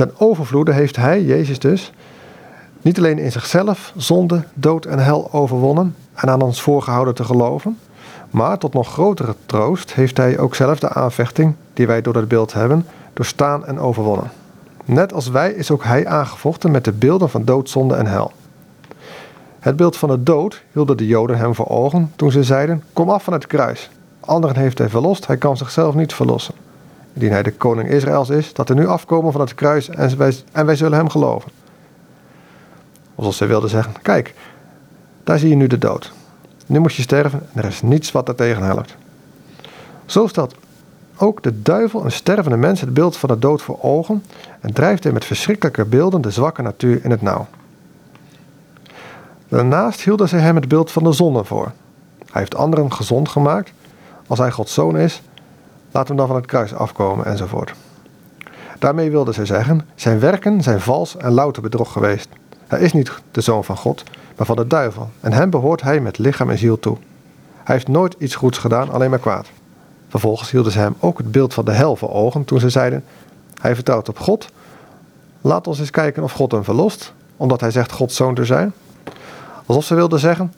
Ten overvloede heeft hij, Jezus dus, niet alleen in zichzelf zonde, dood en hel overwonnen en aan ons voorgehouden te geloven, maar tot nog grotere troost heeft hij ook zelf de aanvechting die wij door het beeld hebben, doorstaan en overwonnen. Net als wij is ook hij aangevochten met de beelden van dood, zonde en hel. Het beeld van de dood hielden de Joden hem voor ogen toen ze zeiden: Kom af van het kruis. Anderen heeft hij verlost, hij kan zichzelf niet verlossen. Indien hij de koning Israëls is, dat er nu afkomen van het kruis en wij, en wij zullen hem geloven. Alsof zij wilden zeggen: Kijk, daar zie je nu de dood. Nu moet je sterven en er is niets wat er tegen helpt. Zo stelt ook de duivel een stervende mens het beeld van de dood voor ogen en drijft hij met verschrikkelijke beelden de zwakke natuur in het nauw. Daarnaast hielden zij hem het beeld van de zonde voor. Hij heeft anderen gezond gemaakt. Als hij Gods zoon is, laat hem dan van het kruis afkomen enzovoort. Daarmee wilden zij zeggen: zijn werken zijn vals en louter bedrog geweest. Hij is niet de zoon van God, maar van de duivel, en hem behoort hij met lichaam en ziel toe. Hij heeft nooit iets goeds gedaan, alleen maar kwaad. Vervolgens hielden ze hem ook het beeld van de hel voor ogen toen ze zeiden: Hij vertrouwt op God. Laat ons eens kijken of God hem verlost, omdat hij zegt Gods zoon te zijn. Alsof ze wilden zeggen: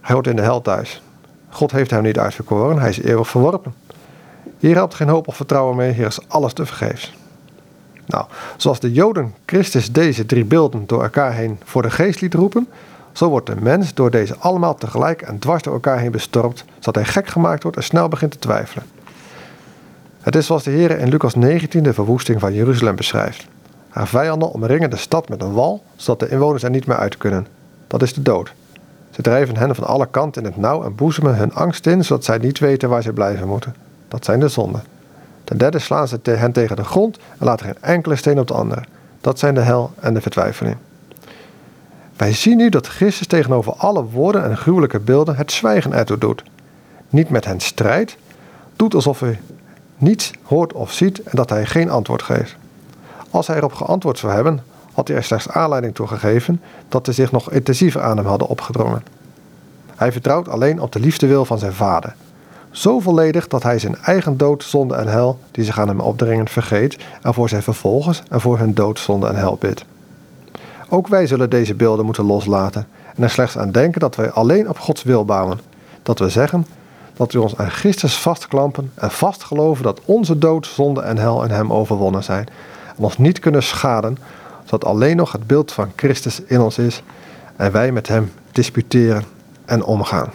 Hij hoort in de hel thuis. God heeft hem niet uitverkoren, hij is eeuwig verworpen. Hier helpt geen hoop of vertrouwen mee, hier is alles te vergeefs. Nou, zoals de Joden Christus deze drie beelden door elkaar heen voor de geest liet roepen, zo wordt de mens door deze allemaal tegelijk en dwars door elkaar heen bestormd, zodat hij gek gemaakt wordt en snel begint te twijfelen. Het is zoals de Heer in Lucas 19 de verwoesting van Jeruzalem beschrijft. Haar vijanden omringen de stad met een wal, zodat de inwoners er niet meer uit kunnen. Dat is de dood. Ze drijven hen van alle kanten in het nauw en boezemen hun angst in, zodat zij niet weten waar ze blijven moeten. Dat zijn de zonden. Ten derde slaan ze hen tegen de grond en laten geen enkele steen op de andere. Dat zijn de hel en de vertwijfeling. Wij zien nu dat Christus tegenover alle woorden en gruwelijke beelden het zwijgen ertoe doet. Niet met hen strijdt, doet alsof hij niets hoort of ziet en dat hij geen antwoord geeft. Als hij erop geantwoord zou hebben, had hij er slechts aanleiding toe gegeven dat ze zich nog intensiever aan hem hadden opgedrongen. Hij vertrouwt alleen op de liefdewil van zijn vader. Zo volledig dat hij zijn eigen dood, zonde en hel, die zich aan hem opdringen, vergeet en voor zijn vervolgers en voor hun dood, zonde en hel bidt. Ook wij zullen deze beelden moeten loslaten en er slechts aan denken dat wij alleen op Gods wil bouwen. Dat we zeggen dat we ons aan Christus vastklampen en vastgeloven dat onze dood, zonde en hel in hem overwonnen zijn en ons niet kunnen schaden, zodat alleen nog het beeld van Christus in ons is en wij met hem disputeren en omgaan.